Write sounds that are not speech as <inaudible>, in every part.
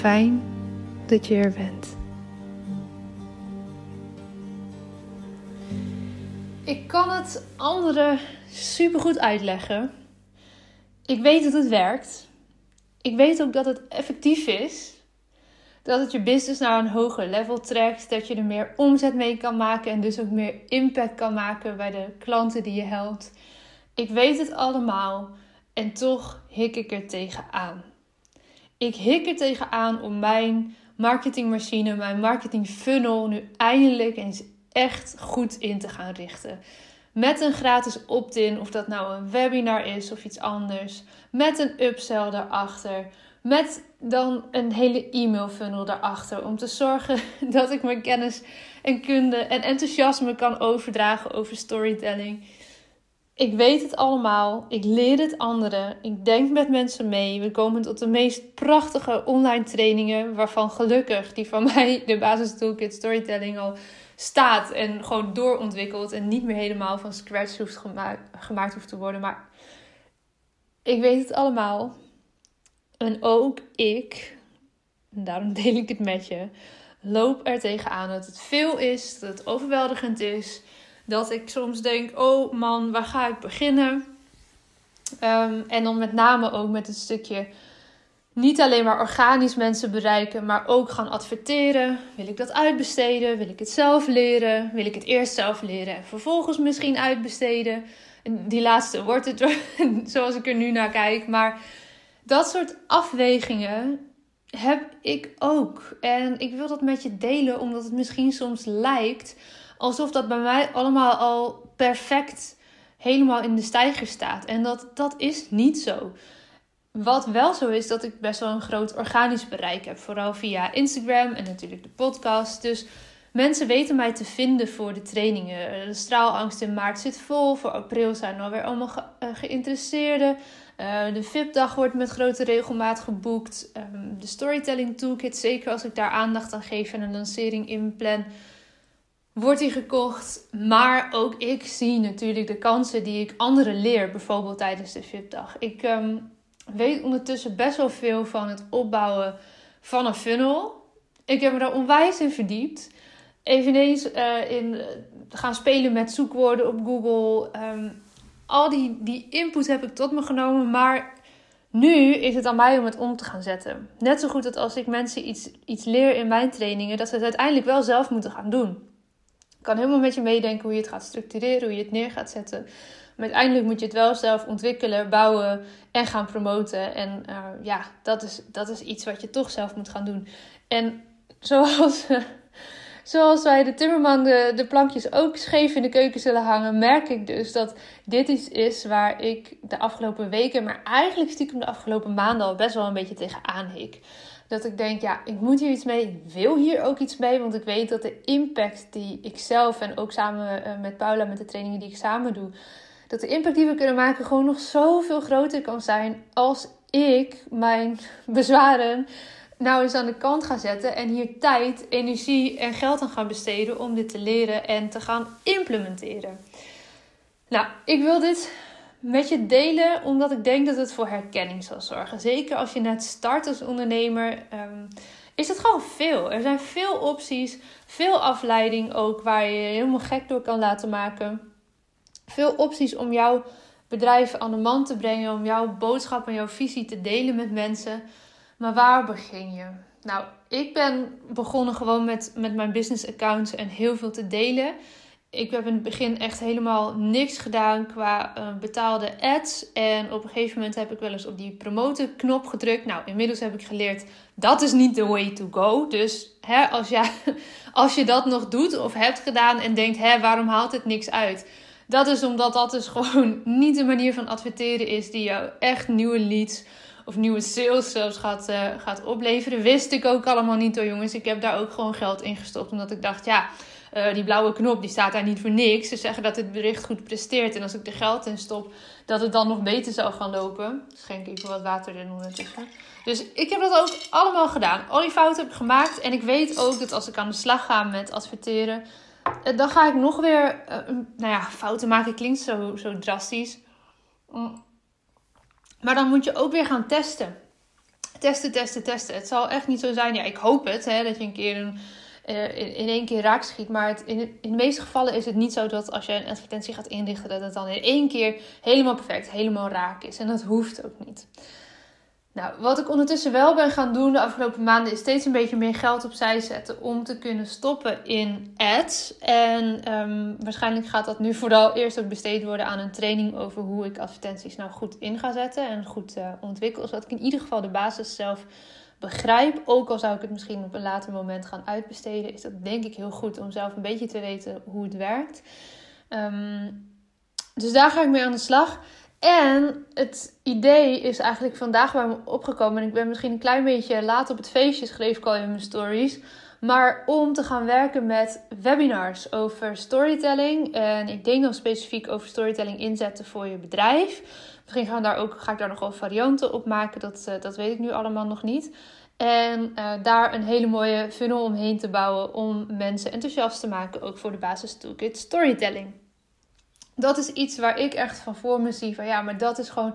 Fijn dat je er bent. Ik kan het anderen supergoed uitleggen. Ik weet dat het werkt. Ik weet ook dat het effectief is dat het je business naar een hoger level trekt. Dat je er meer omzet mee kan maken en dus ook meer impact kan maken bij de klanten die je helpt. Ik weet het allemaal en toch hik ik er tegenaan. Ik hik er tegenaan om mijn marketingmachine, mijn marketing funnel nu eindelijk eens echt goed in te gaan richten. Met een gratis opt-in, of dat nou een webinar is of iets anders. Met een upsell daarachter met dan een hele e-mail funnel daarachter. Om te zorgen <laughs> dat ik mijn kennis en kunde en enthousiasme kan overdragen over storytelling. Ik weet het allemaal. Ik leer het anderen. Ik denk met mensen mee. We komen tot de meest prachtige online trainingen. Waarvan gelukkig die van <laughs> mij, de basis toolkit storytelling, al staat. En gewoon doorontwikkeld. En niet meer helemaal van scratch hoeft gemaakt, hoeft te worden. Maar ik weet het allemaal. En ook ik, daarom deel ik het met je, loop er tegenaan dat het veel is, dat het overweldigend is. Dat ik soms denk, oh man, waar ga ik beginnen? Ehm, en dan met name ook met het stukje niet alleen maar organisch mensen bereiken, maar ook gaan adverteren. Wil ik dat uitbesteden? Wil ik het zelf leren? Wil ik het eerst zelf leren en vervolgens misschien uitbesteden? En die laatste wordt het <laughs> zoals ik er nu naar kijk. Maar dat soort afwegingen heb ik ook. En ik wil dat met je delen, omdat het misschien soms lijkt alsof dat bij mij allemaal al perfect helemaal in de stijger staat. En dat, dat is niet zo. Wat wel zo is, dat ik best wel een groot organisch bereik heb. Vooral via Instagram en natuurlijk de podcast. Dus mensen weten mij te vinden voor de trainingen. De straalangst in maart zit vol. Voor april zijn er alweer allemaal eh, geïnteresseerden. Uh, de VIP-dag wordt met grote regelmaat geboekt. Um, de Storytelling Toolkit, zeker als ik daar aandacht aan geef en een lancering inplan, wordt die gekocht. Maar ook ik zie natuurlijk de kansen die ik anderen leer, bijvoorbeeld tijdens de VIP-dag. Ik um, weet ondertussen best wel veel van het opbouwen van een funnel. Ik heb me daar onwijs in verdiept. eveneens uh, in gaan spelen met zoekwoorden op Google. Ehm, al die, die input heb ik tot me genomen, maar nu is het aan mij om het om te gaan zetten. Net zo goed dat als ik mensen iets, iets leer in mijn trainingen, dat ze het uiteindelijk wel zelf moeten gaan doen. Ik kan helemaal met je meedenken hoe je het gaat structureren, hoe je het neer gaat zetten. Maar uiteindelijk moet je het wel zelf ontwikkelen, bouwen en gaan promoten. En uh, ja, dat is, dat is iets wat je toch zelf moet gaan doen. En zoals, <laughs> zoals wij de timmerman de, de plankjes ook scheef in de keuken zullen hangen, merk ik dus dat dit iets is waar ik de afgelopen weken, maar eigenlijk stiekem de afgelopen maanden al best wel een beetje tegenaan hik. Dat ik denk, ja, ik moet hier iets mee. Ik wil hier ook iets mee. Want ik weet dat de impact die ik zelf en ook samen eh, met Paula, met de trainingen die ik samen doe, dat de impact die we kunnen maken gewoon nog zoveel groter kan zijn als ik mijn <laughs> bezwaren nou eens aan de kant ga zetten en hier tijd, energie en geld aan ga besteden om dit te leren en te gaan implementeren. Nou, ik wil dit met je delen omdat ik denk dat het voor herkenning zal zorgen. Zeker als je net start als ondernemer, um, is het gewoon veel. Er zijn veel opties, veel afleiding ook waar je je helemaal gek door kan laten maken veel opties om jouw bedrijf aan de man te brengen, om jouw boodschap en jouw visie te delen met mensen. Maar waar begin je? Nou, ik ben begonnen gewoon met, met mijn business accounts en heel veel te delen. Ik heb in het begin echt helemaal niks gedaan qua uh, betaalde ads. En op een gegeven moment heb ik wel eens op die promoten knop gedrukt. Nou, inmiddels heb ik geleerd dat is niet the way to go. Dus hè, als, jij, <laughs> als je dat nog doet of hebt gedaan en denkt, hè, waarom haalt het niks uit? Dat is omdat dat dus <laughs> gewoon niet de manier van adverteren is die jou echt nieuwe leads of nieuwe sales zelfs gaat, uh, gaat opleveren. Wist ik ook allemaal niet hoor jongens. Ik heb daar ook gewoon geld in gestopt. Omdat ik dacht, ja, uh, die blauwe knop die staat daar niet voor niks. Ze zeggen dat het bericht goed presteert. En als ik er geld in stop, dat het dan nog beter zou gaan lopen. Schenk even wat water in ondertussen. Dus ik heb dat ook allemaal gedaan. Al die fouten heb ik gemaakt. En ik weet ook dat als ik aan de slag ga met adverteren eh, dan ga ik nog weer, uh, nou ja, fouten maken klinkt zo, zo drastisch. Mm. Maar dan moet je ook weer gaan testen. Testen, testen, testen. Het zal echt niet zo zijn, ja, ik hoop het, hè, dat je een keer een, uh, in, één keer raak schiet. Maar het, in, in de meeste gevallen is het niet zo dat als je een advertentie gaat inrichten, dat het dan in één keer helemaal perfect, helemaal raak is. En dat hoeft ook niet. Nou, wat ik ondertussen wel ben gaan doen de afgelopen maanden is steeds een beetje meer geld opzij zetten om te kunnen stoppen in ads. En um, waarschijnlijk gaat dat nu vooral eerst ook besteed worden aan een training over hoe ik advertenties nou goed in ga zetten en goed uh, ontwikkel. Zodat ik in ieder geval de basis zelf begrijp. Ook al zou ik het misschien op een later moment gaan uitbesteden, is dat denk ik heel goed om zelf een beetje te weten hoe het werkt. Um, dus daar ga ik mee aan de slag. En het idee is eigenlijk vandaag bij me opgekomen. En ik ben misschien een klein beetje laat op het feestje, schreef ik al in mijn stories. Maar om te gaan werken met webinars over storytelling. En ik denk dan specifiek over storytelling inzetten voor je bedrijf. Misschien gaan daar ook, ga ik daar nog wel varianten op maken. Dat, eh, dat weet ik nu allemaal nog niet. En uh, daar een hele mooie funnel omheen te bouwen om mensen enthousiast te maken. Ook voor de basis toolkit storytelling dat is iets waar ik echt van voor me zie. Van ja, maar dat is gewoon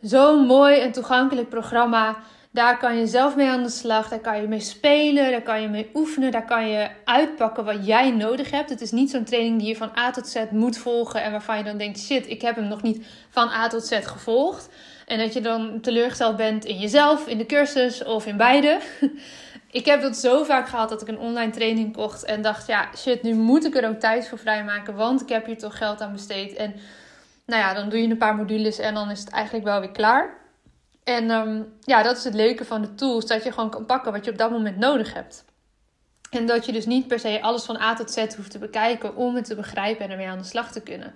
zo'n mooi en toegankelijk programma. Daar kan je zelf mee aan de slag. Daar kan je mee spelen. Daar kan je mee oefenen. Daar kan je uitpakken wat jij nodig hebt. Het is niet zo'n training die je van A tot Z moet volgen. En waarvan je dan denkt: shit, ik heb hem nog niet van A tot Z gevolgd. En dat je dan teleurgesteld bent in jezelf, in de cursus of in beide. <laughs> ik heb dat zo vaak gehad dat ik een online training kocht en dacht: ja, shit, nu moet ik er ook tijd voor vrijmaken, want ik heb hier toch geld aan besteed. En nou ja, dan doe je een paar modules en dan is het eigenlijk wel weer klaar. En um, ja, dat is het leuke van de tools: dat je gewoon kan pakken wat je op dat moment nodig hebt. En dat je dus niet per se alles van A tot Z hoeft te bekijken om het te begrijpen en ermee aan de slag te kunnen.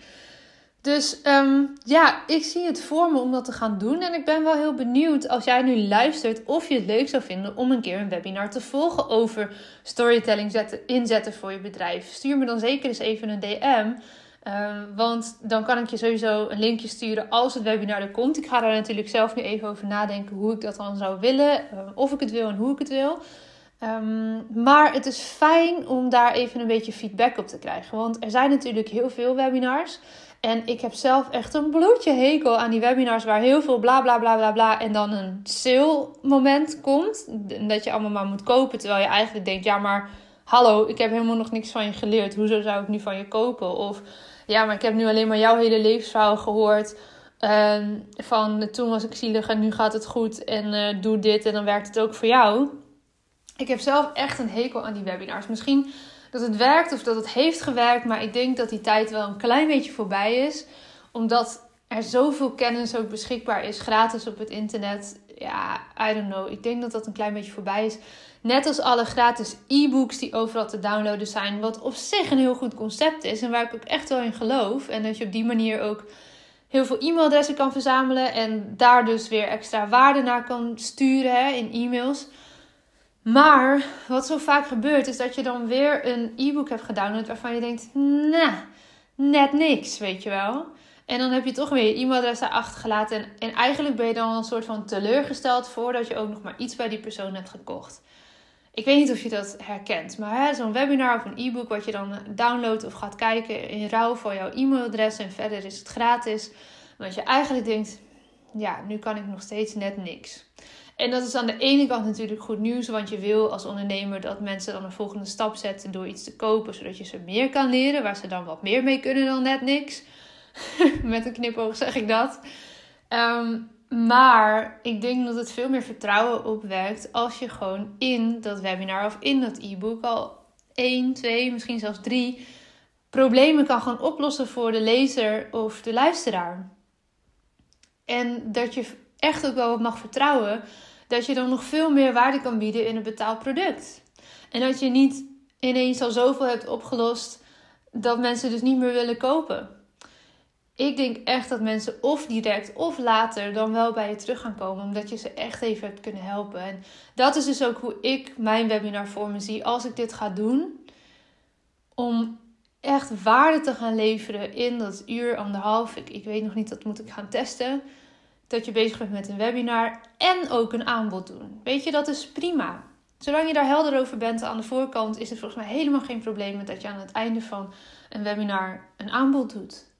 Dus um, ja, ik zie het voor me om dat te gaan doen. En ik ben wel heel benieuwd als jij nu luistert of je het leuk zou vinden om een keer een webinar te volgen over storytelling zetten, inzetten voor je bedrijf. Stuur me dan zeker eens even een DM. Um, want dan kan ik je sowieso een linkje sturen als het webinar er komt. Ik ga daar natuurlijk zelf nu even over nadenken hoe ik dat dan zou willen. Um, of ik het wil en hoe ik het wil. Um, maar het is fijn om daar even een beetje feedback op te krijgen. Want er zijn natuurlijk heel veel webinars. En ik heb zelf echt een bloedje hekel aan die webinars waar heel veel bla bla bla bla bla en dan een sale moment komt. Dat je allemaal maar moet kopen. Terwijl je eigenlijk denkt, ja, maar hallo, ik heb helemaal nog niks van je geleerd. Hoezo zou ik nu van je kopen? Of ja, maar ik heb nu alleen maar jouw hele levensverhaal gehoord. Ehm, van toen was ik zielig en nu gaat het goed en uh, doe dit en dan werkt het ook voor jou. Ik heb zelf echt een hekel aan die webinars. Misschien dat het werkt of dat het heeft gewerkt, maar ik denk dat die tijd wel een klein beetje voorbij is. Omdat er zoveel kennis ook beschikbaar is, gratis op het internet. Ja, I don't know. Ik denk dat dat een klein beetje voorbij is. Net als alle gratis e-books die overal te downloaden zijn. Wat op zich een heel goed concept is en waar ik ook echt wel in geloof. En dat je op die manier ook heel veel e-mailadressen kan verzamelen. En daar dus weer extra waarde naar kan sturen hè, in e-mails. Maar wat zo vaak gebeurt, is dat je dan weer een e-book hebt gedownload waarvan je denkt, nah, net niks, weet je wel. En dan heb je toch weer je e-mailadres achtergelaten. En, en eigenlijk ben je dan een soort van teleurgesteld voordat je ook nog maar iets bij die persoon hebt gekocht. Ik weet niet of je dat herkent, maar zo'n webinar of een e-book wat je dan downloadt of gaat kijken in ruil voor jouw e-mailadres en verder is het gratis. Want je eigenlijk denkt, ja, nu kan ik nog steeds net niks. En dat is aan de ene kant natuurlijk goed nieuws, want je wil als ondernemer dat mensen dan een volgende stap zetten door iets te kopen, zodat je ze meer kan leren, waar ze dan wat meer mee kunnen dan net niks. <laughs> Met een knipoog zeg ik dat. Ehm, maar ik denk dat het veel meer vertrouwen opwekt als je gewoon in dat webinar of in dat e-book al één, twee, misschien zelfs drie problemen kan gaan oplossen voor de lezer of de luisteraar. En dat je echt ook wel wat mag vertrouwen dat je dan nog veel meer waarde kan bieden in een betaald product. En dat je niet ineens al zoveel hebt opgelost dat mensen dus niet meer willen kopen. Ik denk echt dat mensen of direct of later dan wel bij je terug gaan komen, omdat je ze echt even hebt kunnen helpen. En dat is dus ook hoe ik mijn webinar voor me zie als ik dit ga doen. Om echt waarde te gaan leveren in dat uur, anderhalf. Ik, ik weet nog niet, dat moet ik gaan testen dat je bezig bent met een webinar en ook een aanbod doen. Weet je, dat is prima. Zolang je daar helder over bent aan de voorkant, is het volgens mij helemaal geen probleem dat je aan het einde van een webinar een aanbod doet.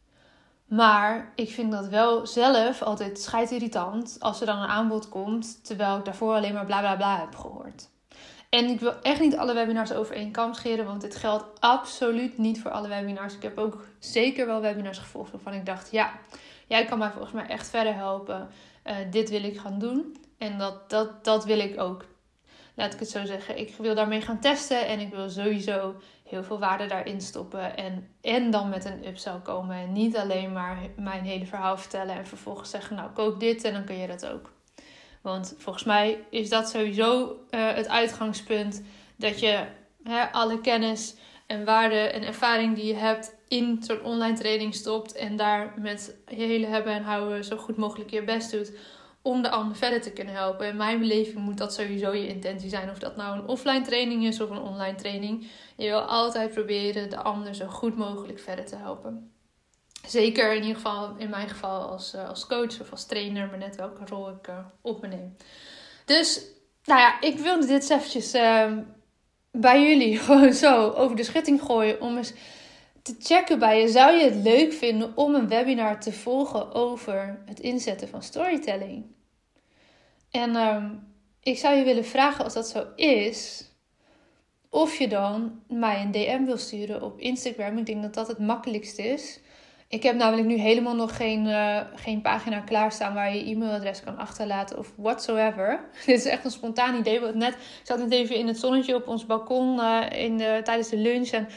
Maar ik vind dat wel zelf altijd scheidirritant als er dan een aanbod komt, terwijl ik daarvoor alleen maar bla bla bla heb gehoord. En ik wil echt niet alle webinars over één kam scheren, want dit geldt absoluut niet voor alle webinars. Ik heb ook zeker wel webinars gevolgd waarvan ik dacht, ja, jij kan mij volgens mij echt verder helpen. Uh, dit wil ik gaan doen. En dat, dat, dat wil ik ook. Laat ik het zo zeggen. Ik wil daarmee gaan testen en ik wil sowieso heel veel waarde daarin stoppen. En, en dan met een upsell komen. En niet alleen maar mijn hele verhaal vertellen en vervolgens zeggen: Nou, koop dit en dan kun je dat ook. Want volgens mij is dat sowieso uh, het uitgangspunt dat je hè, alle kennis en waarde en ervaring die je hebt in zo'n online training stopt en daar met je hele hebben en houden zo goed mogelijk je best doet om de ander verder te kunnen helpen. In mijn beleving moet dat sowieso je intentie zijn. Of dat nou een offline training is of een online training. Je wil altijd proberen de ander zo goed mogelijk verder te helpen. Zeker in ieder geval in mijn geval als, uh, als coach of als trainer, maar net welke rol ik uh, op me neem. Dus, nou ja, ik wilde dit eventjes uh, bij jullie <laughs> gewoon zo over de schutting gooien om eens te checken bij je. Zou je het leuk vinden om een webinar te volgen over het inzetten van storytelling? En um, ik zou je willen vragen als dat zo is, of je dan mij een DM wil sturen op Instagram. Ik denk dat dat het makkelijkst is. Ik heb namelijk nu helemaal nog geen, uh, geen pagina klaarstaan waar je e-mailadres kan achterlaten of whatsoever. <laughs> Dit is echt een spontaan idee. Want net, ik zat net even in het zonnetje op ons balkon uh, in de, tijdens de lunch. En,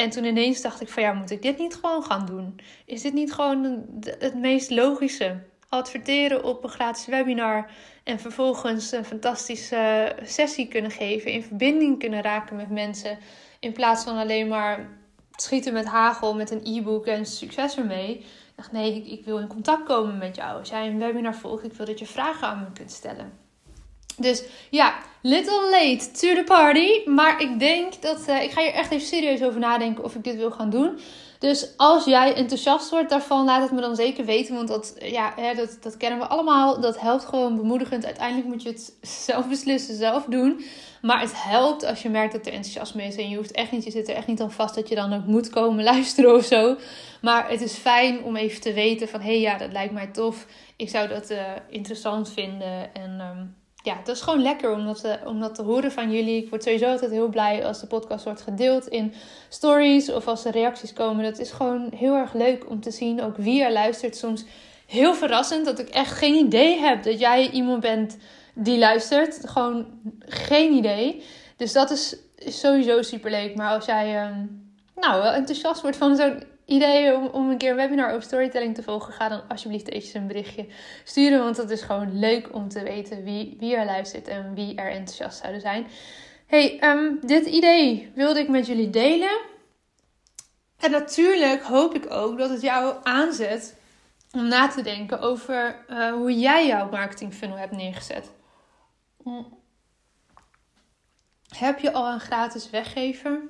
en toen ineens dacht ik van ja, moet ik dit niet gewoon gaan doen? Is dit niet gewoon het meest logische? Adverteren op een gratis webinar en vervolgens een fantastische sessie kunnen geven. In verbinding kunnen raken met mensen. In plaats van alleen maar schieten met hagel met een e-book en succes ermee. Ik dacht, nee, ik, wil in contact komen met jou. Als jij een webinar volgt, ik wil dat je vragen aan me kunt stellen. Dus ja, little late to the party. Maar ik denk dat uh, ik ga hier echt even serieus over nadenken of ik dit wil gaan doen. Dus als jij enthousiast wordt daarvan, laat het me dan zeker weten. Want dat, ja, hè, dat, dat kennen we allemaal. Dat helpt gewoon bemoedigend. Uiteindelijk moet je het <laughs> zelf beslissen, zelf doen. Maar het helpt als je merkt dat er enthousiasme is. En je hoeft echt niet, je zit er echt niet aan vast dat je dan ook moet komen <laughs> luisteren of zo. Maar het is fijn om even te weten van, hé hey, ja, dat lijkt mij tof. Ik zou dat uh, interessant vinden. En um, ja, dat is gewoon lekker om dat, te, te horen van jullie. Ik word sowieso altijd heel blij als de podcast wordt gedeeld in stories of als er reacties komen. Dat is gewoon heel erg leuk om te zien ook wie er luistert. Soms heel verrassend dat ik echt geen idee heb dat jij iemand bent die luistert. Gewoon geen idee. Dus dat is, sowieso super leuk. Maar als jij um, nou, wel enthousiast wordt van zo'n idee om, een keer een webinar over storytelling te volgen, ga dan alsjeblieft eventjes een berichtje sturen. Want dat is gewoon leuk om te weten wie, wie er luistert en wie er enthousiast zouden zijn. Hey, um, dit idee wilde ik met jullie delen. En natuurlijk hoop ik ook dat het jou aanzet om na te denken over uh, hoe jij jouw marketing funnel hebt neergezet. Mm. Heb je al een gratis weggever?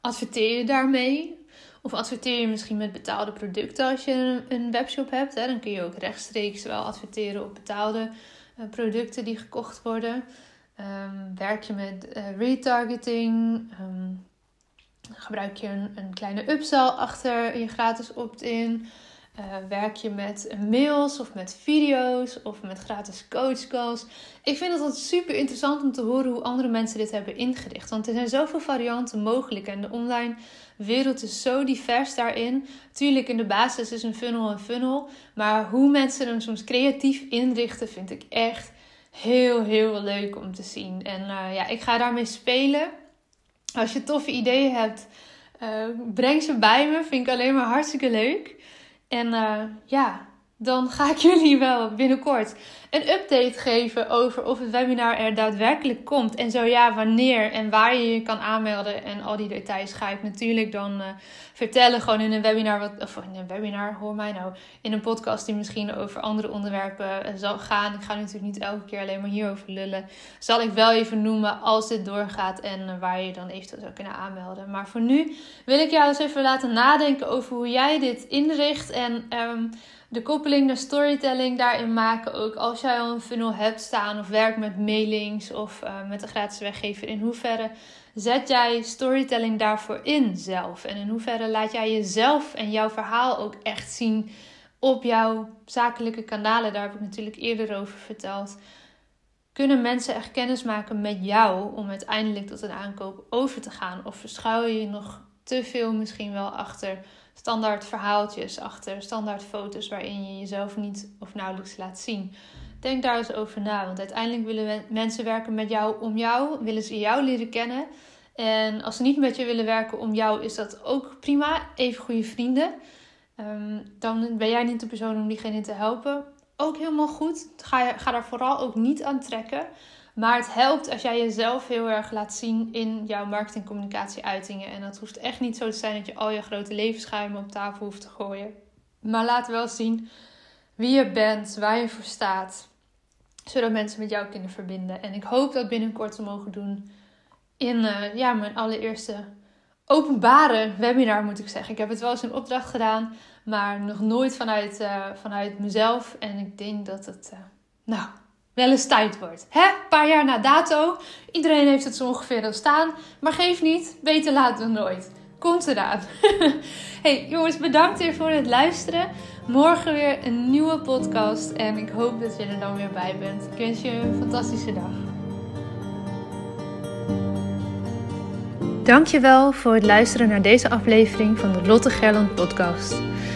Adverteer je daarmee? Of adverteer je misschien met betaalde producten als je een, webshop hebt. Hè? Dan kun je ook rechtstreeks wel adverteren op betaalde uh, producten die gekocht worden. Um, werk je met uh, retargeting? Um, gebruik je een, een kleine upsell achter je gratis opt-in? Uh, werk je met mails of met video's of met gratis coachcalls? Ik vind het altijd super interessant om te horen hoe andere mensen dit hebben ingericht. Want er zijn zoveel varianten mogelijk en de online wereld is zo divers daarin. Tuurlijk, in de basis is een funnel een funnel. Maar hoe mensen hem soms creatief inrichten, vind ik echt heel, heel leuk om te zien. En uh, ja, ik ga daarmee spelen. Als je toffe ideeën hebt, uh, breng ze bij me. Vind ik alleen maar hartstikke leuk. En uh, ja, dan ga ik <laughs> jullie wel binnenkort een update geven over of het webinar er daadwerkelijk komt. En zo ja, wanneer en waar je je kan aanmelden. En al die details ga ik natuurlijk dan uh, vertellen. Gewoon in een webinar, wat, of in een webinar, hoor mij nou. In een podcast die misschien over andere onderwerpen uh, zal gaan. Ik ga natuurlijk niet elke keer alleen maar hierover lullen. Zal ik wel even noemen als dit doorgaat en uh, waar je dan eventueel zou kunnen aanmelden. Maar voor nu wil ik jou eens even laten nadenken over hoe jij dit inricht. En um, de koppeling naar storytelling daarin maken. Ook als jij al een funnel hebt staan of werkt met mailings of uh, met een gratis weggever. In hoeverre zet jij storytelling daarvoor in zelf? En in hoeverre laat jij jezelf en jouw verhaal ook echt zien op jouw zakelijke kanalen? Daar heb ik natuurlijk eerder over verteld. Kunnen mensen echt kennis maken met jou om uiteindelijk tot een aankoop over te gaan? Of verschuil je je nog te veel misschien wel achter standaard verhaaltjes achter, standaard foto's waarin je jezelf niet of nauwelijks laat zien. Denk daar eens over na, want uiteindelijk willen mensen werken met jou om jou, willen ze jou leren kennen. En als ze niet met je willen werken om jou, is dat ook prima. Even goede vrienden. Ehm, dan ben jij niet de persoon om diegene te helpen. Ook helemaal goed. Ga, ga daar vooral ook niet aan trekken. Maar het helpt als jij jezelf heel erg laat zien in jouw marketingcommunicatie-uitingen. En dat hoeft echt niet zo te zijn dat je al je grote levensschijmen op tafel hoeft te gooien. Maar laat wel zien wie je bent, waar je voor staat. Zodat mensen met jou kunnen verbinden. En ik hoop dat binnenkort te mogen doen in uh, ja, mijn allereerste openbare webinar, moet ik zeggen. Ik heb het wel eens in opdracht gedaan, maar nog nooit vanuit, uh, vanuit mezelf. En ik denk dat het, uh, nou, wel eens tijd wordt. Hè? Een paar jaar na dato. Iedereen heeft het zo ongeveer al staan. Maar geef niet, beter laat dan nooit. Komt eraan. <laughs> hey jongens, bedankt weer voor het luisteren. Morgen weer een nieuwe podcast. En ik hoop dat je er dan weer bij bent. Ik wens je een fantastische dag. Dankjewel voor het luisteren naar deze aflevering van de Lotte Gerland podcast.